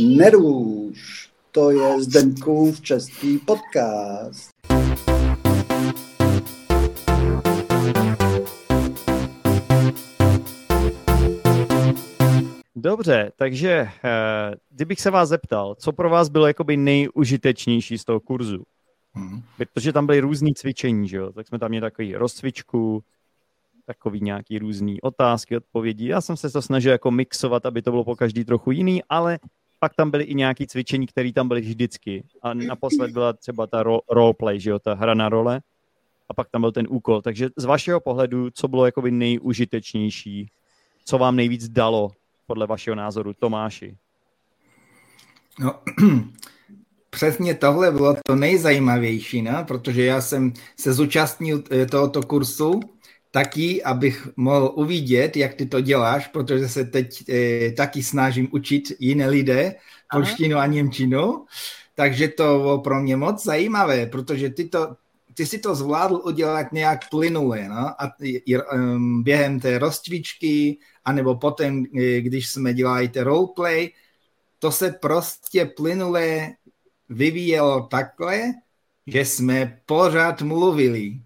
Neruš, to je Zdenkův český podcast. Dobře, takže eh, kdybych se vás zeptal, co pro vás bylo jakoby nejužitečnější z toho kurzu? Hmm. Protože tam byly různé cvičení, že jo? tak jsme tam měli takový rozcvičku, takový nějaký různý otázky, odpovědi. Já jsem se to snažil jako mixovat, aby to bylo po každý trochu jiný, ale pak tam byly i nějaké cvičení, které tam byly vždycky. A naposled byla třeba ta ro- roleplay, že jo, ta hra na role. A pak tam byl ten úkol. Takže z vašeho pohledu, co bylo jakoby nejužitečnější? Co vám nejvíc dalo, podle vašeho názoru, Tomáši? No, přesně tohle bylo to nejzajímavější, ne? protože já jsem se zúčastnil eh, tohoto kursu taky, abych mohl uvidět, jak ty to děláš, protože se teď eh, taky snažím učit jiné lidé polštinu a němčinu, takže to bylo pro mě moc zajímavé, protože ty, to, ty si to zvládl udělat nějak plynule, no? a um, během té rozcvičky, anebo potom, eh, když jsme dělali té roleplay, to se prostě plynule vyvíjelo takhle, že jsme pořád mluvili.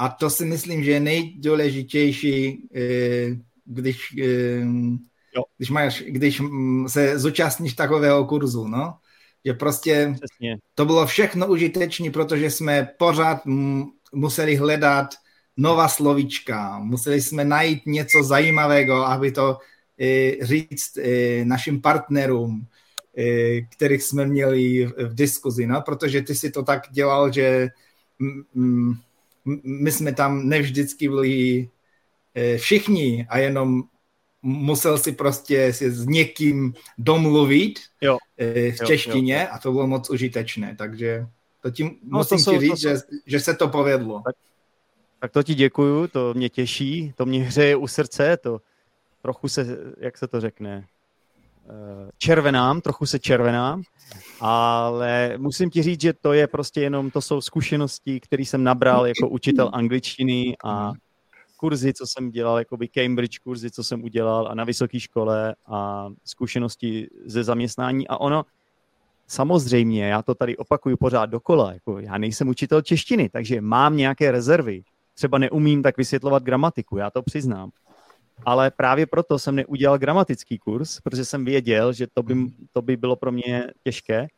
A to si myslím, že je nejdůležitější, eh, když, eh, když, máš, když se zúčastníš takového kurzu, no? Že prostě Přesně. to bylo všechno užitečné, protože jsme pořád museli hledat nová slovíčka, museli jsme najít něco zajímavého, aby to eh, říct našim partnerům, kterých jsme měli v diskuzi, no? protože ty si to tak dělal, že my jsme tam nevždycky byli eh, všichni a jenom musel si prostě si s někým domluvit jo. Eh, v češtině jo, jo. a to bylo moc užitečné, takže to tím no, musím to jsou, ti říct, to že, že se to povedlo. Tak, tak to ti děkuju, to mě těší, to mě hřeje u srdce, to trochu se, jak se to řekne, červenám, trochu se červenám, ale musím ti říct, že to je prostě jenom, to jsou zkušenosti, které jsem nabral jako učitel angličtiny a kurzy, co jsem dělal, jako by Cambridge kurzy, co jsem udělal a na vysoké škole a zkušenosti ze zaměstnání a ono, samozřejmě, já to tady opakuju pořád dokola, jako já nejsem učitel češtiny, takže mám nějaké rezervy. Třeba neumím tak vysvětlovat gramatiku, já to přiznám ale právě proto jsem neudělal gramatický kurz, protože jsem věděl, že to by, to by bylo pro mě těžké,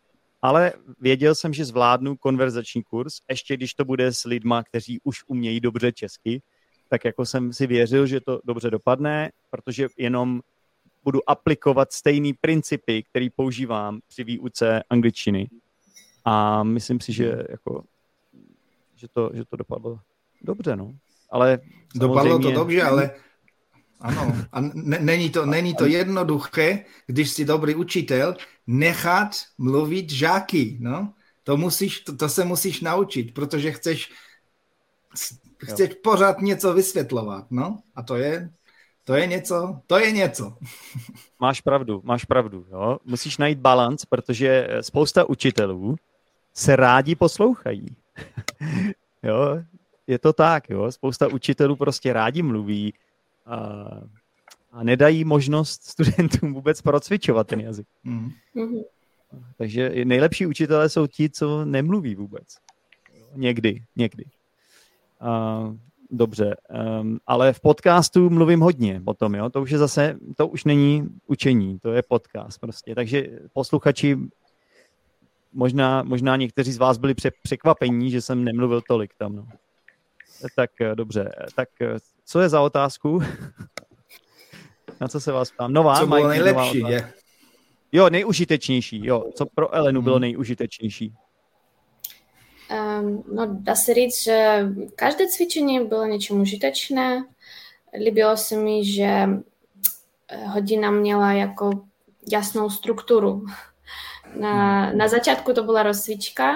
ale věděl jsem, že zvládnu konverzační kurz, ještě když to bude s lidma, kteří už umějí dobře česky, tak jako jsem si věřil, že to dobře dopadne, protože jenom budu aplikovat stejný principy, který používám při výuce angličtiny. A myslím si, že, jako, že, to, že to dopadlo dobře, no. Ale Dopadlo to dobře, ale ano, a není to, není to jednoduché, když jsi dobrý učitel, nechat mluvit žáky, no. To, musíš, to, to se musíš naučit, protože chceš, chceš jo. pořád něco vysvětlovat, no. A to je, to je něco, to je něco. Máš pravdu, máš pravdu, jo. Musíš najít balans, protože spousta učitelů se rádi poslouchají. jo, je to tak, jo. Spousta učitelů prostě rádi mluví, a, a nedají možnost studentům vůbec procvičovat ten jazyk. Mm-hmm. Takže nejlepší učitelé jsou ti, co nemluví vůbec. Někdy, někdy. A, dobře, um, ale v podcastu mluvím hodně o tom, jo? To už je zase, to už není učení, to je podcast prostě. Takže posluchači, možná, možná někteří z vás byli překvapení, že jsem nemluvil tolik tam, no. Tak dobře, tak co je za otázku? Na co se vás ptám? Nová? Co bylo nejlepší, je? Jo, nejužitečnější, jo. Co pro Elenu bylo hmm. nejužitečnější? Um, no, dá se říct, že každé cvičení bylo něčím užitečné. Líbilo se mi, že eh, hodina měla jako jasnou strukturu. Na, na začátku to byla rozcvička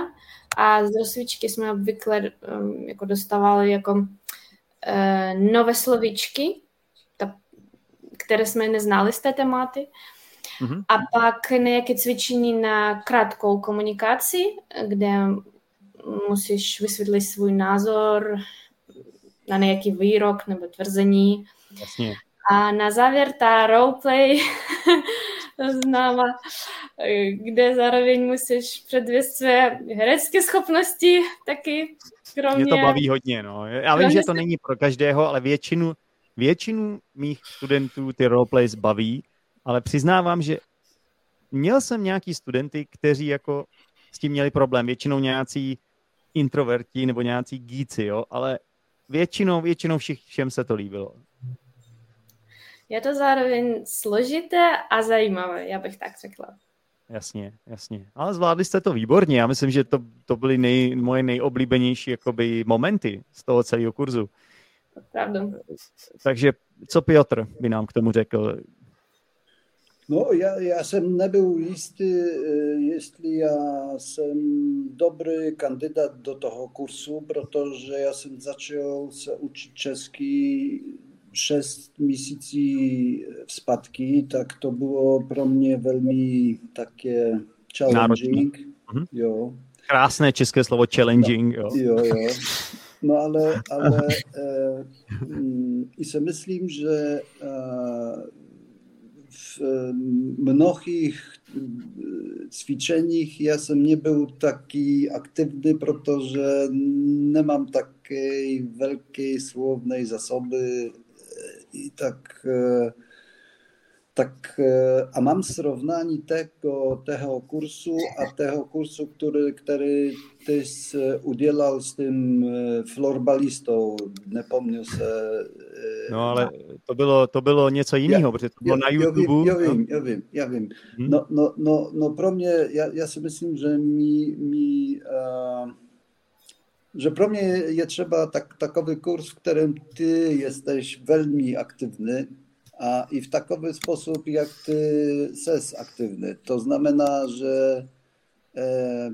a z rozcvičky jsme obvykle um, jako dostávali jako nové slovíčky, které jsme neznali z té tématy. Mm-hmm. A pak nějaké cvičení na krátkou komunikaci, kde musíš vysvětlit svůj názor na nějaký výrok nebo tvrzení. Jasně. A na závěr ta roleplay známa, kde zároveň musíš předvěst své herecké schopnosti taky. Kromě... Mě to baví hodně, no. Já vím, že to není pro každého, ale většinu, většinu mých studentů ty roleplays baví, ale přiznávám, že měl jsem nějaký studenty, kteří jako s tím měli problém. Většinou nějací introverti nebo nějací gíci, jo, ale většinou, většinou všich, všem se to líbilo. Je to zároveň složité a zajímavé, já bych tak řekla. Jasně, jasně. Ale zvládli jste to výborně. Já myslím, že to, to byly nej, moje nejoblíbenější jakoby, momenty z toho celého kurzu. Pravda. Takže co Piotr by nám k tomu řekl? No, já, já jsem nebyl jistý, jestli já jsem dobrý kandidát do toho kursu, protože já jsem začal se učit český 6 měsící zpátky, tak to bylo pro mě velmi také challenging. Mhm. Jo. Krásné české slovo challenging. Jo, jo. jo. No ale, ale eh, i se myslím, že eh, v mnohých cvičeních já jsem nebyl taky aktivní, protože nemám také velké slovné zasoby i tak, e, tak e, a mám srovnání tego, toho kursu a toho kursu, který, který ty jsi udělal s tím e, florbalistou, nepomněl se. No ale to bylo, to bylo něco jiného, protože to bylo já, na YouTube. Já vím, já vím, já vím. Hmm. No, no, no, no pro mě, já, já si myslím, že mi, mi uh, że pro mnie je trzeba tak, takowy kurs, w którym ty jesteś veľmi aktywny a i w takowy sposób, jak ty ses aktywny. To znamená, że e,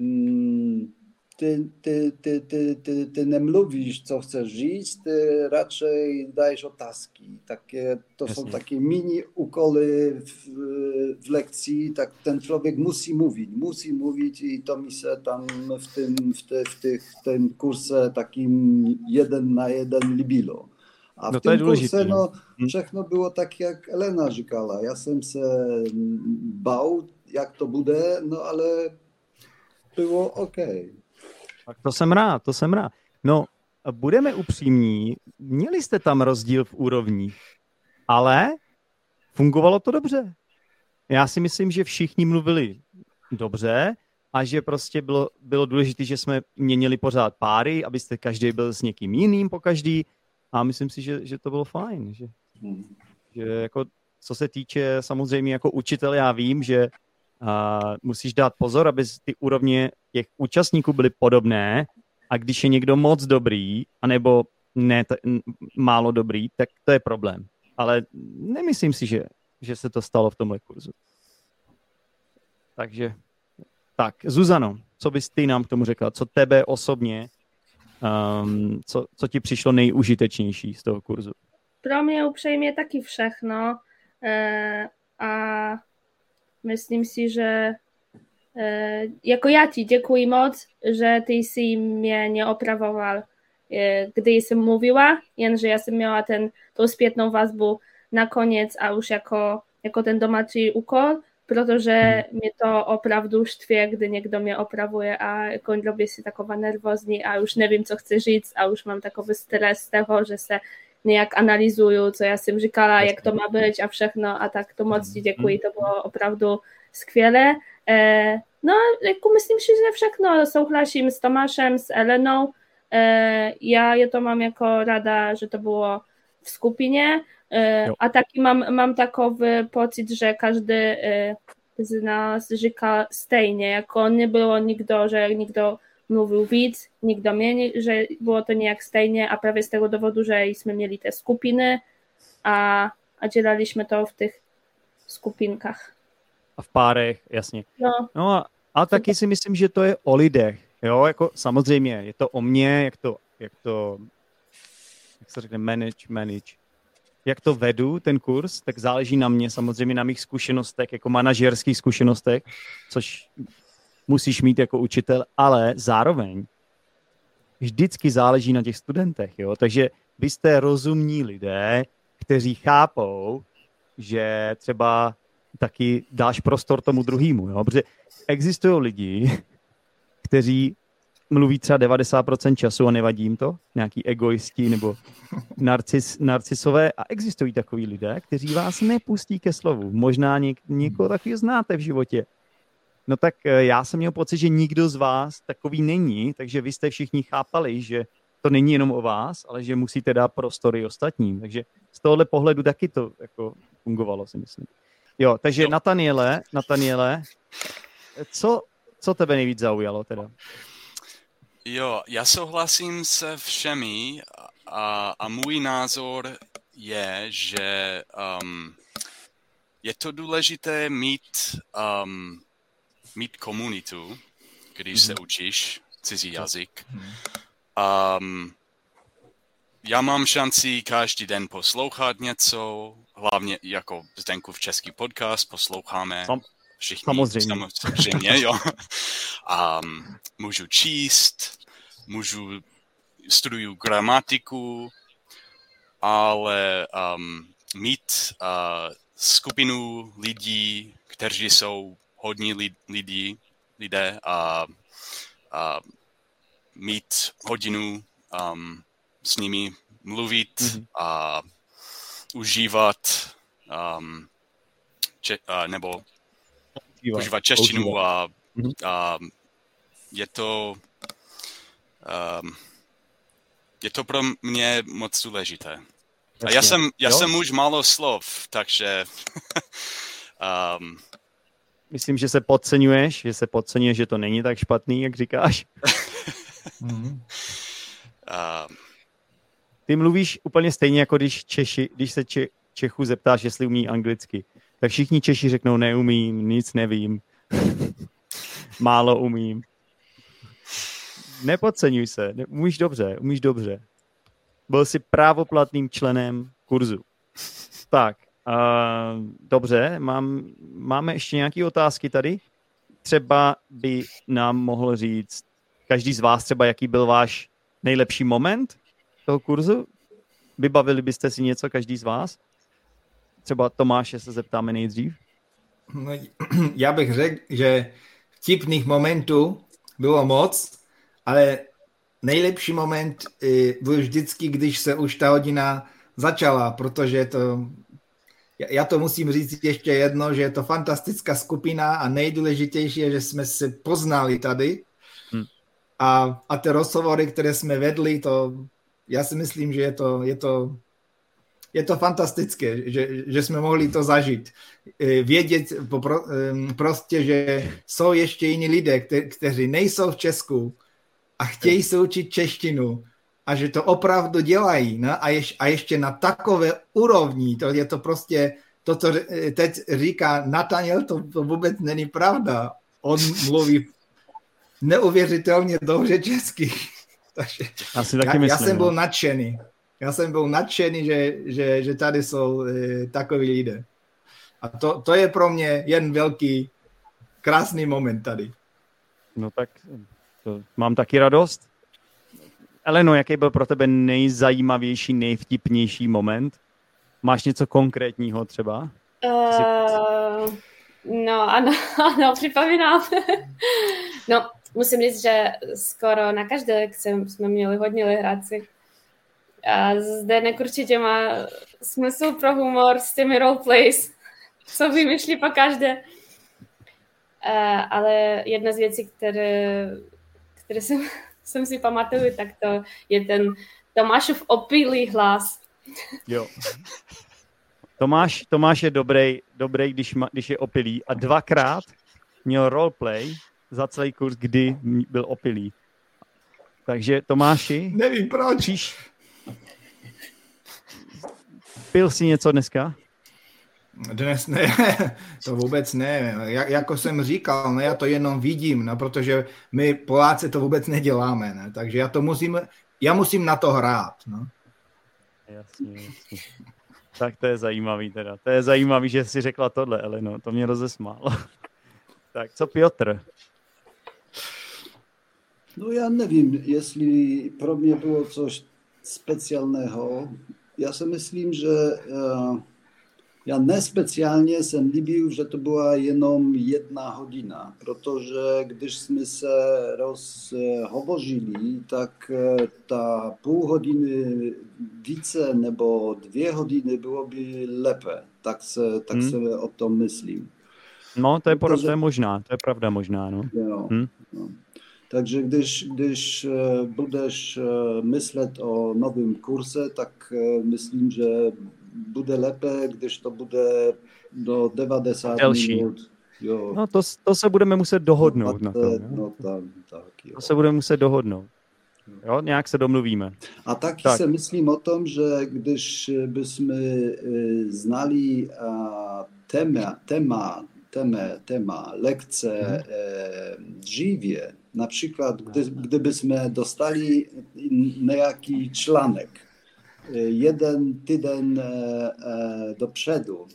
mm, ty, ty, ty, ty, ty, ty nie mówisz, co chcesz żyć, ty raczej dajesz otaski. Takie, to Jasne. są takie mini ukoly w, w, lekcji. Tak ten człowiek musi mówić, musi mówić i to mi się tam w tym, w, te, w tych, tym kursie takim jeden na jeden libilo. A w no tym kursie no, všechno było tak, jak Elena rzekała. Ja sam się bał, jak to bude, no ale było ok. Tak to jsem rád, to jsem rád. No, budeme upřímní, měli jste tam rozdíl v úrovních, ale fungovalo to dobře. Já si myslím, že všichni mluvili dobře a že prostě bylo, bylo důležité, že jsme měnili pořád páry, abyste každý byl s někým jiným po každý a myslím si, že, že to bylo fajn. Že, že jako, co se týče samozřejmě jako učitel, já vím, že a musíš dát pozor, aby ty úrovně těch účastníků byly podobné a když je někdo moc dobrý, anebo ne t- málo dobrý, tak to je problém. Ale nemyslím si, že, že se to stalo v tomhle kurzu. Takže tak, Zuzano, co bys ty nám k tomu řekla? Co tebe osobně, um, co, co ti přišlo nejužitečnější z toho kurzu? Pro mě upřímně taky všechno. E, a Myslím si, že jako já ti děkuji moc, že ty jsi mě neopravoval, e, kdy jsem mluvila, jenže já jsem měla ten, tu zpětnou vazbu nakonec a už jako, jako ten domácí úkol, protože mě to opravdu štve, kdy někdo mě opravuje a jako robię si taková nervózní a už nevím, co chci říct a už mám takový stres z toho, že se nějak analyzuju, co já jsem říkala, jak to má být a všechno a tak to moc ti děkuji, to bylo opravdu skvělé. E, no, jako myslím si, že všechno souhlasím s Tomášem, s Elenou. E, já je to mám jako rada, že to bylo v skupině e, a taky mám, mám takový pocit, že každý z nás říká stejně, jako nebylo nikdo, že nikdo mluvił víc, nikdo méně, že bylo to nějak stejně a právě z tego dowodu, že jsme měli te skupiny a, a dělaliśmy to v těch skupinkách. A v párech, jasně. No, no a, a taky si myslím, že to je o lidech. Jo, jako samozřejmě, je to o mně, jak to, jak to, jak se řekne, manage, manage. Jak to vedu, ten kurz, tak záleží na mě, samozřejmě na mých zkušenostech, jako manažerských zkušenostech, což musíš mít jako učitel, ale zároveň vždycky záleží na těch studentech, jo? takže vy jste rozumní lidé, kteří chápou, že třeba taky dáš prostor tomu druhému, jo? protože existují lidi, kteří mluví třeba 90% času a nevadí jim to, nějaký egoisti nebo narcis, narcisové a existují takový lidé, kteří vás nepustí ke slovu. Možná něk, někoho takový znáte v životě. No tak eh, já jsem měl pocit, že nikdo z vás takový není, takže vy jste všichni chápali, že to není jenom o vás, ale že musíte dát prostory ostatním. Takže z tohohle pohledu taky to jako fungovalo, si myslím. Jo, takže jo. Nataniele, Nataniele, co, co tebe nejvíc zaujalo teda? Jo, já souhlasím se všemi a, a můj názor je, že um, je to důležité mít, um, mít komunitu, když mm-hmm. se mhm. učíš cizí jazyk. Um, já mám šanci každý den poslouchat něco, hlavně jako Zdenku v český podcast posloucháme. Sam, všichni. Samozřejmě. Samozřejmě, jo. A můžu číst, můžu studuju gramatiku, ale um, mít uh, skupinu lidí, kteří jsou hodní lidí, lidé a, a mít hodinu um, s nimi mluvit mm-hmm. a užívat um, če, uh, nebo užívat, užívat češtinu a, mm-hmm. a je to um, je to pro mě moc důležité. A já jsem, já jsem už málo slov, takže... um, Myslím, že se podceňuješ, že se podceňuješ, že to není tak špatný, jak říkáš. um, Ty mluvíš úplně stejně, jako když, Češi, když se Če, Čechu zeptáš, jestli umí anglicky. Tak všichni Češi řeknou, neumím, nic nevím, málo umím. Nepodceňuj se, umíš dobře, umíš dobře. Byl jsi právoplatným členem kurzu. Tak, uh, dobře, mám, máme ještě nějaké otázky tady? Třeba by nám mohl říct každý z vás třeba, jaký byl váš nejlepší moment toho kurzu? Vybavili byste si něco každý z vás? Třeba Tomáše se zeptáme nejdřív. No, já bych řekl, že vtipných momentů bylo moc, ale nejlepší moment eh, byl vždycky, když se už ta hodina začala, protože to, já to musím říct ještě jedno, že je to fantastická skupina a nejdůležitější je, že jsme se poznali tady hmm. a, a ty rozhovory, které jsme vedli, to já si myslím, že je to, je to, je to fantastické, že, že jsme mohli to zažít. Eh, vědět eh, prostě, že jsou ještě jiní lidé, kteří nejsou v Česku, a chtějí se učit češtinu a že to opravdu dělají no? a, ješ, a ještě na takové úrovni, to je to prostě, to, co teď říká Nathaniel, to, to vůbec není pravda. On mluví neuvěřitelně dobře česky. Takže Asi taky já, myslím, já jsem byl no. nadšený. Já jsem byl nadšený, že, že, že tady jsou e, takoví lidé. A to, to je pro mě jen velký, krásný moment tady. No tak to mám taky radost. Eleno, jaký byl pro tebe nejzajímavější, nejvtipnější moment? Máš něco konkrétního třeba? Uh, no, ano, ano, připomínám. no, musím říct, že skoro na každé lekce jsme měli hodně legraci. A Zdenek určitě má smysl pro humor s těmi roleplays, co vymýšlí po každé. Ale jedna z věcí, které které jsem, jsem si pamatuju, tak to je ten Tomášův opilý hlas. Jo. Tomáš, Tomáš je dobrý, dobrý když, ma, když je opilý a dvakrát měl roleplay za celý kurz, kdy byl opilý. Takže Tomáši... Nevím proč. Příš... Pil si něco dneska? Dnes ne, to vůbec ne. Jak, jako jsem říkal, ne, já to jenom vidím, no, protože my Poláci to vůbec neděláme, ne, takže já to musím, já musím na to hrát. No. Jasně, jasně. Tak to je zajímavý teda. To je zajímavý, že jsi řekla tohle, Eleno. To mě rozesmálo. tak, co Piotr? No já nevím, jestli pro mě bylo coś specjalnego, já si myslím, že uh, já nespeciálně jsem líbil, že to byla jenom jedna hodina, protože když jsme se rozhovořili, tak eh, ta půl hodiny více nebo dvě hodiny bylo by lépe. Tak se, tak hmm. se o tom myslím. No, to je, protože, to je možná, to je pravda možná. No. Jo, hmm? no. Takže když, když eh, budeš eh, myslet o novém kurse, tak myslím, že bude lépe, když to bude do 90 Delší. minut. Jo. No to, to se budeme muset dohodnout no, na to. No, tam, tak, jo. To se budeme muset dohodnout. Jo, nějak se domluvíme. A taky tak. se myslím o tom, že když bychom znali téma, téma, téma, téma lekce hmm. dříve, například kdy, kdybychom dostali nějaký článek, jeden tydzień e, e, do przodu,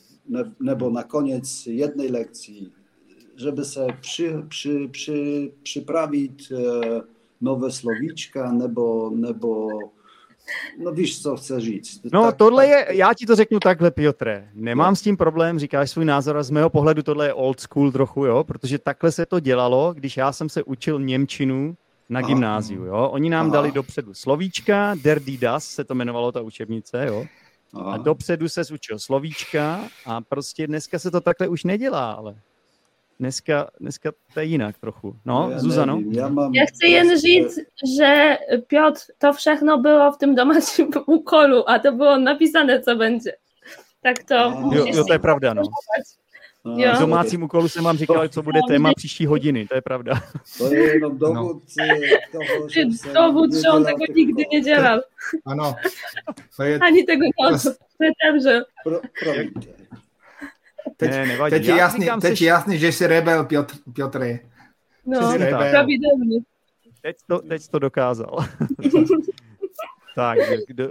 nebo na koniec jednej lekcji, żeby sobie przy, przy, przy, przyprawić e, nowe slovíčka, nebo, nebo No víš, co chceš říct. No tak, tohle tak... je, já ti to řeknu takhle, Piotre. Nemám no. s tím problém, říkáš svůj názor a z mého pohledu tohle je old school trochu, jo, protože takhle se to dělalo, když já jsem se učil Němčinu na Aha. gymnáziu, jo. Oni nám Aha. dali dopředu slovíčka, Derdy Das se to jmenovalo ta učebnice, jo. Aha. A dopředu se učil slovíčka a prostě dneska se to takhle už nedělá, ale dneska, dneska to je jinak trochu. No, ja Zuzano? ja, mam... ja chcę jen říct, że Piotr, to všechno było w tym domaćim ukolu, a to było napisane, co będzie. Tak to... Jo, jo, to je pravda, no. Jo. V domácím úkolu jsem vám říkal, co bude téma příští hodiny, to je pravda. To je jenom dovod no. toho, že Dovod, že on tego nikdy nedělal. Ano. To je... Ani tego nie To je tam, že... Pro, Teď, ne, nevadí. teď, je jasný, teď je jasný, že jsi rebel, Piotr, Piotr. No, pravidelně. Teď to, teď to dokázal. tak, kdo,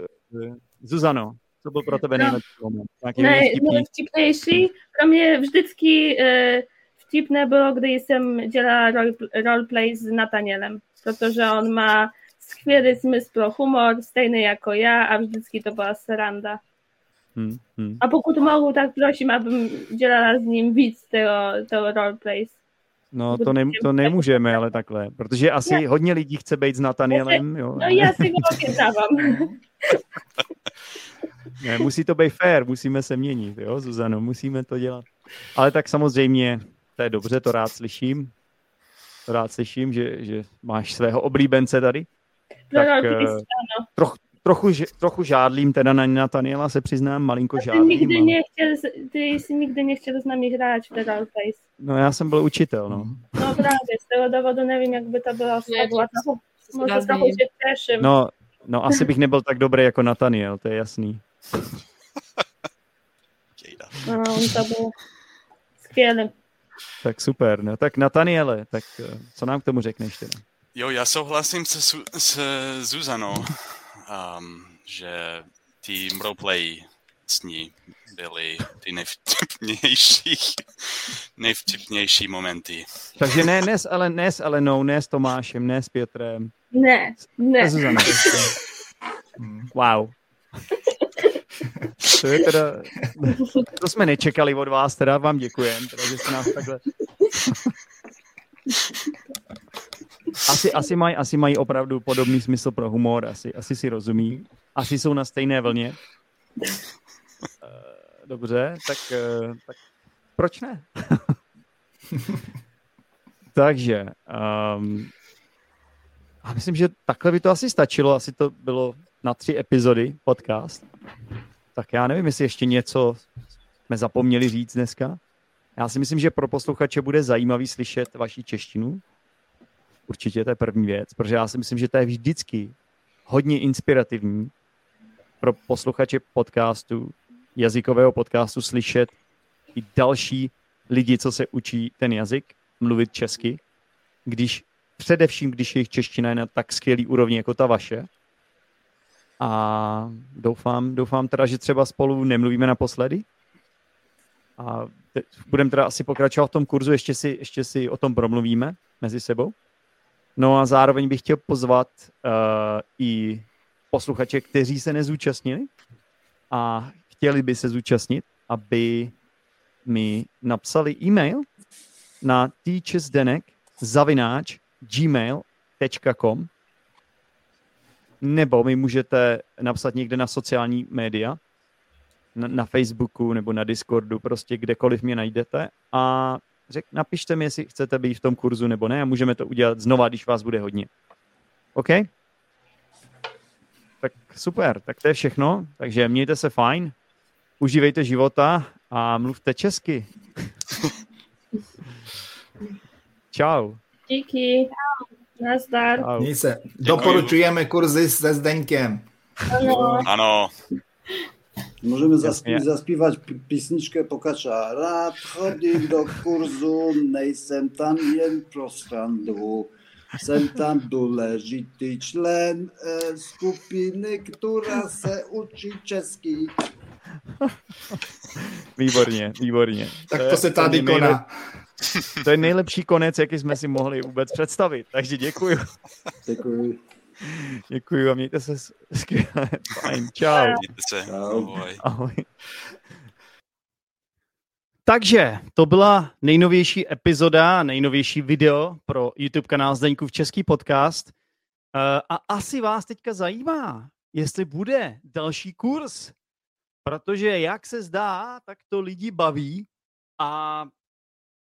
Zuzano, co byl pro tebe nejlepší moment? Ne, nejvtipnější pro mě vždycky e, vtipné bylo, když jsem dělala role, roleplay s Natanielem, protože on má skvělý smysl pro humor, stejný jako já a vždycky to byla sranda. Hmm, hmm. A pokud mohu, tak prosím, abym dělala s ním víc toho, toho roleplays. No to, ne, to nemůžeme, ale takhle, protože asi já. hodně lidí chce být s Natanielem. Jo. No já si ho. Ne, musí to být fair, musíme se měnit, jo, Zuzano, musíme to dělat. Ale tak samozřejmě, to je dobře, to rád slyším. To rád slyším, že, že máš svého oblíbence tady. No, tak, no, troch, trochu, trochu žádlím teda na Nataniela, se přiznám, malinko žádlím. Ty, nikdy nechtěl, ty jsi nikdy nechtěl s námi hrát v Face. No já jsem byl učitel, no. No právě, z toho důvodu nevím, jak by to bylo. Možná se těším. No, no asi bych nebyl tak dobrý jako Nataniel, to je jasný. No, on to byl skvělý. Tak super, no tak Nataniele, tak eh, co nám k tomu řekneš teda? Jo, já souhlasím se, se Zuzanou, um, že ty roleplay s ní byly ty nejvtipnější, nejvtipnější momenty. Takže ne Nes, ale Nes, ale no, ne s Tomášem, ne s Pětrem. Ne, ne. Zuzana. Wow. To je teda, to jsme nečekali od vás, teda vám děkujem, teda, že jste nás takhle... Asi, asi, mají, asi mají opravdu podobný smysl pro humor, asi, asi si rozumí, asi jsou na stejné vlně. Eh, dobře, tak, eh, tak proč ne? Takže, um, a myslím, že takhle by to asi stačilo, asi to bylo na tři epizody podcast. Tak já nevím, jestli ještě něco jsme zapomněli říct dneska. Já si myslím, že pro posluchače bude zajímavý slyšet vaši češtinu. Určitě to je první věc, protože já si myslím, že to je vždycky hodně inspirativní pro posluchače podcastu, jazykového podcastu slyšet i další lidi, co se učí ten jazyk, mluvit česky, když především, když jejich čeština je na tak skvělý úrovni jako ta vaše, a doufám, doufám teda, že třeba spolu nemluvíme naposledy. A budeme teda asi pokračovat v tom kurzu, ještě si, ještě si o tom promluvíme mezi sebou. No a zároveň bych chtěl pozvat uh, i posluchače, kteří se nezúčastnili a chtěli by se zúčastnit, aby mi napsali e-mail na teachersdenek zavináč gmail.com nebo mi můžete napsat někde na sociální média, na, na Facebooku nebo na Discordu, prostě kdekoliv mě najdete. A řek, napište mi, jestli chcete být v tom kurzu nebo ne a můžeme to udělat znova, když vás bude hodně. OK? Tak super, tak to je všechno. Takže mějte se fajn, užívejte života a mluvte česky. Čau. Díky. Nazdar. Měj se. Doporučujeme kurzy se Zdeňkem. Ano. Ano. Możemy zaśpiewać pieśniczkę Pokacza. Rad chodzi do kurzu, nejsem tam jen prostrandu. Jsem tam důležitý člen e, skupiny, která se učí český. Výborně, výborně. Tak to, to se tady koná. To je nejlepší konec, jaký jsme si mohli vůbec představit. Takže děkuji. Děkuji. Děkuji a mějte se skvěle. Fajn, čau. Mějte se. Ahoj. Ahoj. Takže to byla nejnovější epizoda, nejnovější video pro YouTube kanál Zdeňkův Český podcast. Eh, a asi vás teďka zajímá, jestli bude další kurz, protože jak se zdá, tak to lidi baví a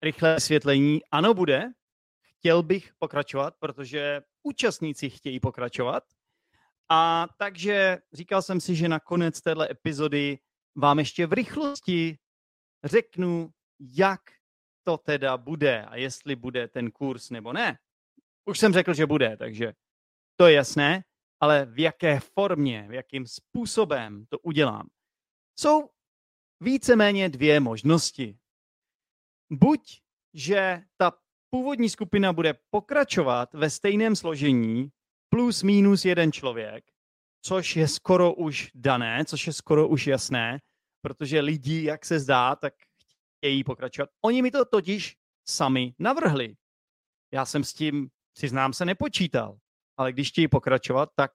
rychlé vysvětlení, ano bude, chtěl bych pokračovat, protože účastníci chtějí pokračovat. A takže říkal jsem si, že na konec téhle epizody vám ještě v rychlosti řeknu, jak to teda bude a jestli bude ten kurz nebo ne. Už jsem řekl, že bude, takže to je jasné, ale v jaké formě, v jakým způsobem to udělám. Jsou víceméně dvě možnosti. Buď, že ta původní skupina bude pokračovat ve stejném složení plus minus jeden člověk, což je skoro už dané, což je skoro už jasné, protože lidi, jak se zdá, tak chtějí pokračovat. Oni mi to totiž sami navrhli. Já jsem s tím, přiznám se, nepočítal. Ale když chtějí pokračovat, tak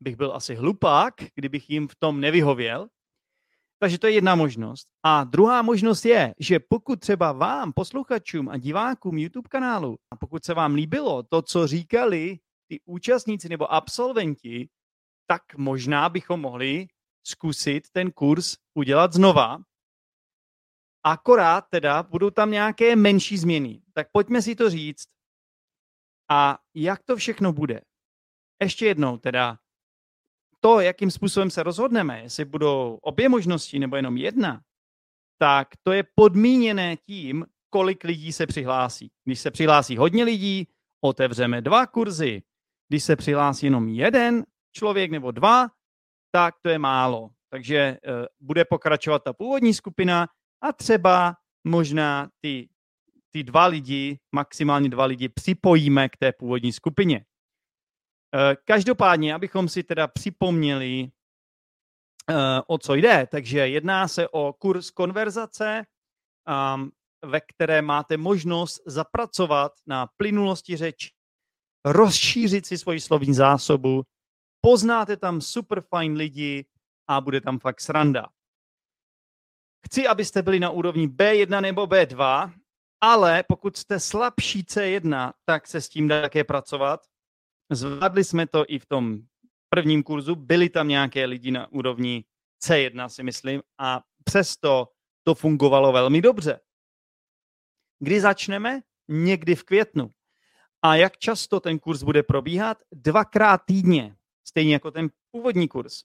bych byl asi hlupák, kdybych jim v tom nevyhověl. Takže to je jedna možnost. A druhá možnost je, že pokud třeba vám, posluchačům a divákům YouTube kanálu, a pokud se vám líbilo to, co říkali ty účastníci nebo absolventi, tak možná bychom mohli zkusit ten kurz udělat znova. Akorát teda budou tam nějaké menší změny. Tak pojďme si to říct. A jak to všechno bude? Ještě jednou teda, to, jakým způsobem se rozhodneme, jestli budou obě možnosti nebo jenom jedna, tak to je podmíněné tím, kolik lidí se přihlásí. Když se přihlásí hodně lidí, otevřeme dva kurzy. Když se přihlásí jenom jeden člověk nebo dva, tak to je málo. Takže uh, bude pokračovat ta původní skupina a třeba možná ty, ty dva lidi, maximálně dva lidi připojíme k té původní skupině. Uh, každopádně, abychom si teda připomněli, uh, o co jde, takže jedná se o kurz konverzace, um, ve které máte možnost zapracovat na plynulosti řeči, rozšířit si svoji slovní zásobu, poznáte tam super fajn lidi a bude tam fakt sranda. Chci, abyste byli na úrovni B1 nebo B2, ale pokud jste slabší C1, tak se s tím dá také pracovat. Zvládli jsme to i v tom prvním kurzu, byli tam nějaké lidi na úrovni C1, si myslím, a přesto to fungovalo velmi dobře. Kdy začneme? Někdy v květnu. A jak často ten kurz bude probíhat? Dvakrát týdně, stejně jako ten původní kurz.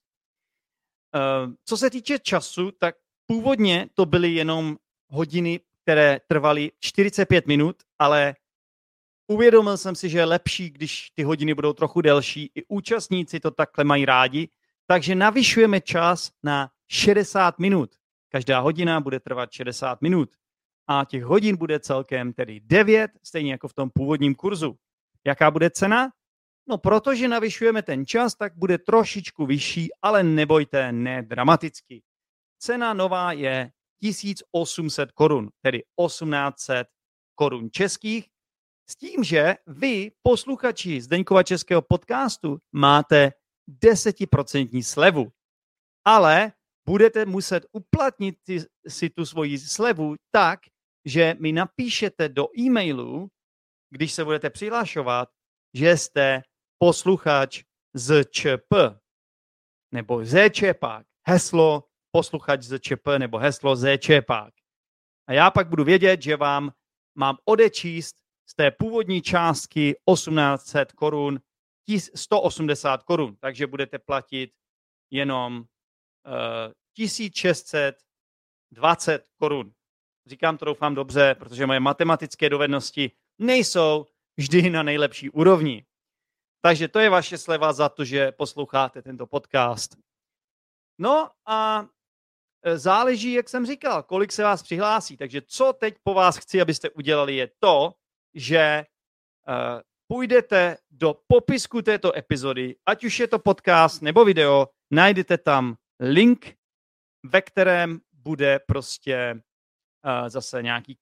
Eh, co se týče času, tak původně to byly jenom hodiny, které trvaly 45 minut, ale uvědomil jsem si, že je lepší, když ty hodiny budou trochu delší. I účastníci to takhle mají rádi, takže navyšujeme čas na 60 minut. Každá hodina bude trvat 60 minut. A těch hodin bude celkem tedy 9, stejně jako v tom původním kurzu. Jaká bude cena? No, protože navyšujeme ten čas, tak bude trošičku vyšší, ale nebojte, ne dramaticky. Cena nová je 1800 korun, tedy 1800 korun českých, s tím, že vy, posluchači Zdeňkova českého podcastu, máte desetiprocentní slevu. Ale budete muset uplatnit si tu svoji slevu tak, že mi napíšete do e-mailu, když se budete přihlašovat, že jste posluchač z ČP nebo ZČPák. Heslo posluchač z ČP nebo heslo ZČPák. A já pak budu vědět, že vám mám odečíst z té původní částky 1800 korun 180 korun, takže budete platit jenom uh, eh, 1620 korun. Říkám to doufám dobře, protože moje matematické dovednosti nejsou vždy na nejlepší úrovni. Takže to je vaše sleva za to, že posloucháte tento podcast. No a e, záleží, jak jsem říkal, kolik se vás přihlásí. Takže co teď po vás chci, abyste udělali, je to, že uh, půjdete do popisku této epizody, ať už je to podcast nebo video, najdete tam link, ve kterém bude prostě uh, zase nějaký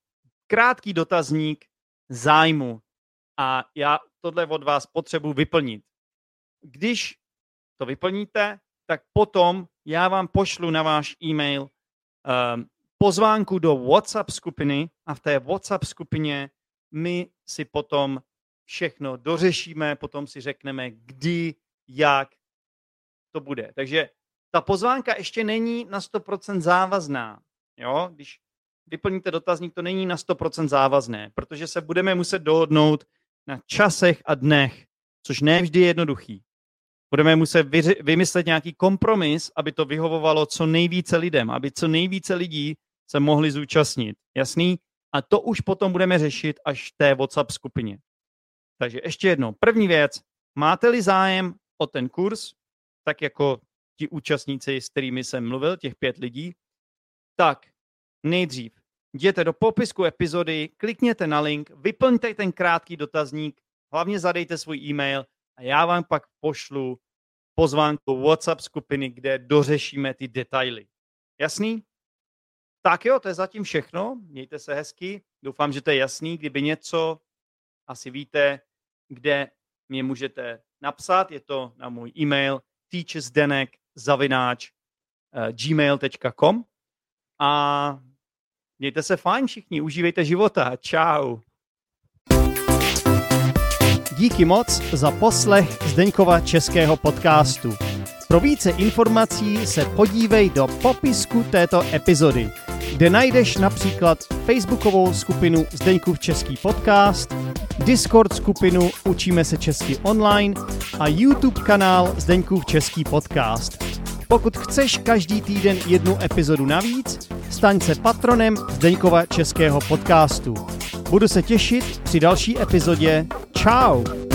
krátký dotazník zájmu. A já tohle od vás potřebuji vyplnit. Když to vyplníte, tak potom já vám pošlu na váš e-mail um, pozvánku do WhatsApp skupiny a v té WhatsApp skupině my si potom všechno dořešíme, potom si řekneme, kdy, jak to bude. Takže ta pozvánka ještě není na 100% závazná. Jo? Když vyplníte dotazník, to není na 100% závazné, protože se budeme muset dohodnout na časech a dnech, což ne vždy je jednoduchý. Budeme muset vymyslet nějaký kompromis, aby to vyhovovalo co nejvíce lidem, aby co nejvíce lidí se mohli zúčastnit. Jasný? A to už potom budeme řešit až v té WhatsApp skupině. Takže ještě jednou. První věc. Máte-li zájem o ten kurz, tak jako ti účastníci, s kterými jsem mluvil, těch pět lidí, tak nejdřív jděte do popisku epizody, klikněte na link, vyplňte ten krátký dotazník, hlavně zadejte svůj e-mail a já vám pak pošlu pozvánku WhatsApp skupiny, kde dořešíme ty detaily. Jasný? Tak jo, to je zatím všechno. Mějte se hezky. Doufám, že to je jasný. Kdyby něco, asi víte, kde mě můžete napsat. Je to na můj e-mail teachersdenek zavináč uh, gmail.com a mějte se fajn všichni, užívejte života. Čau. Díky moc za poslech Zdeňkova českého podcastu. Pro více informací se podívej do popisku této epizody, kde najdeš například facebookovou skupinu Zdeňkův český podcast, Discord skupinu Učíme se česky online a YouTube kanál Zdeňkův český podcast. Pokud chceš každý týden jednu epizodu navíc, staň se patronem Zdeňkova českého podcastu. Budu se těšit při další epizodě. Ciao!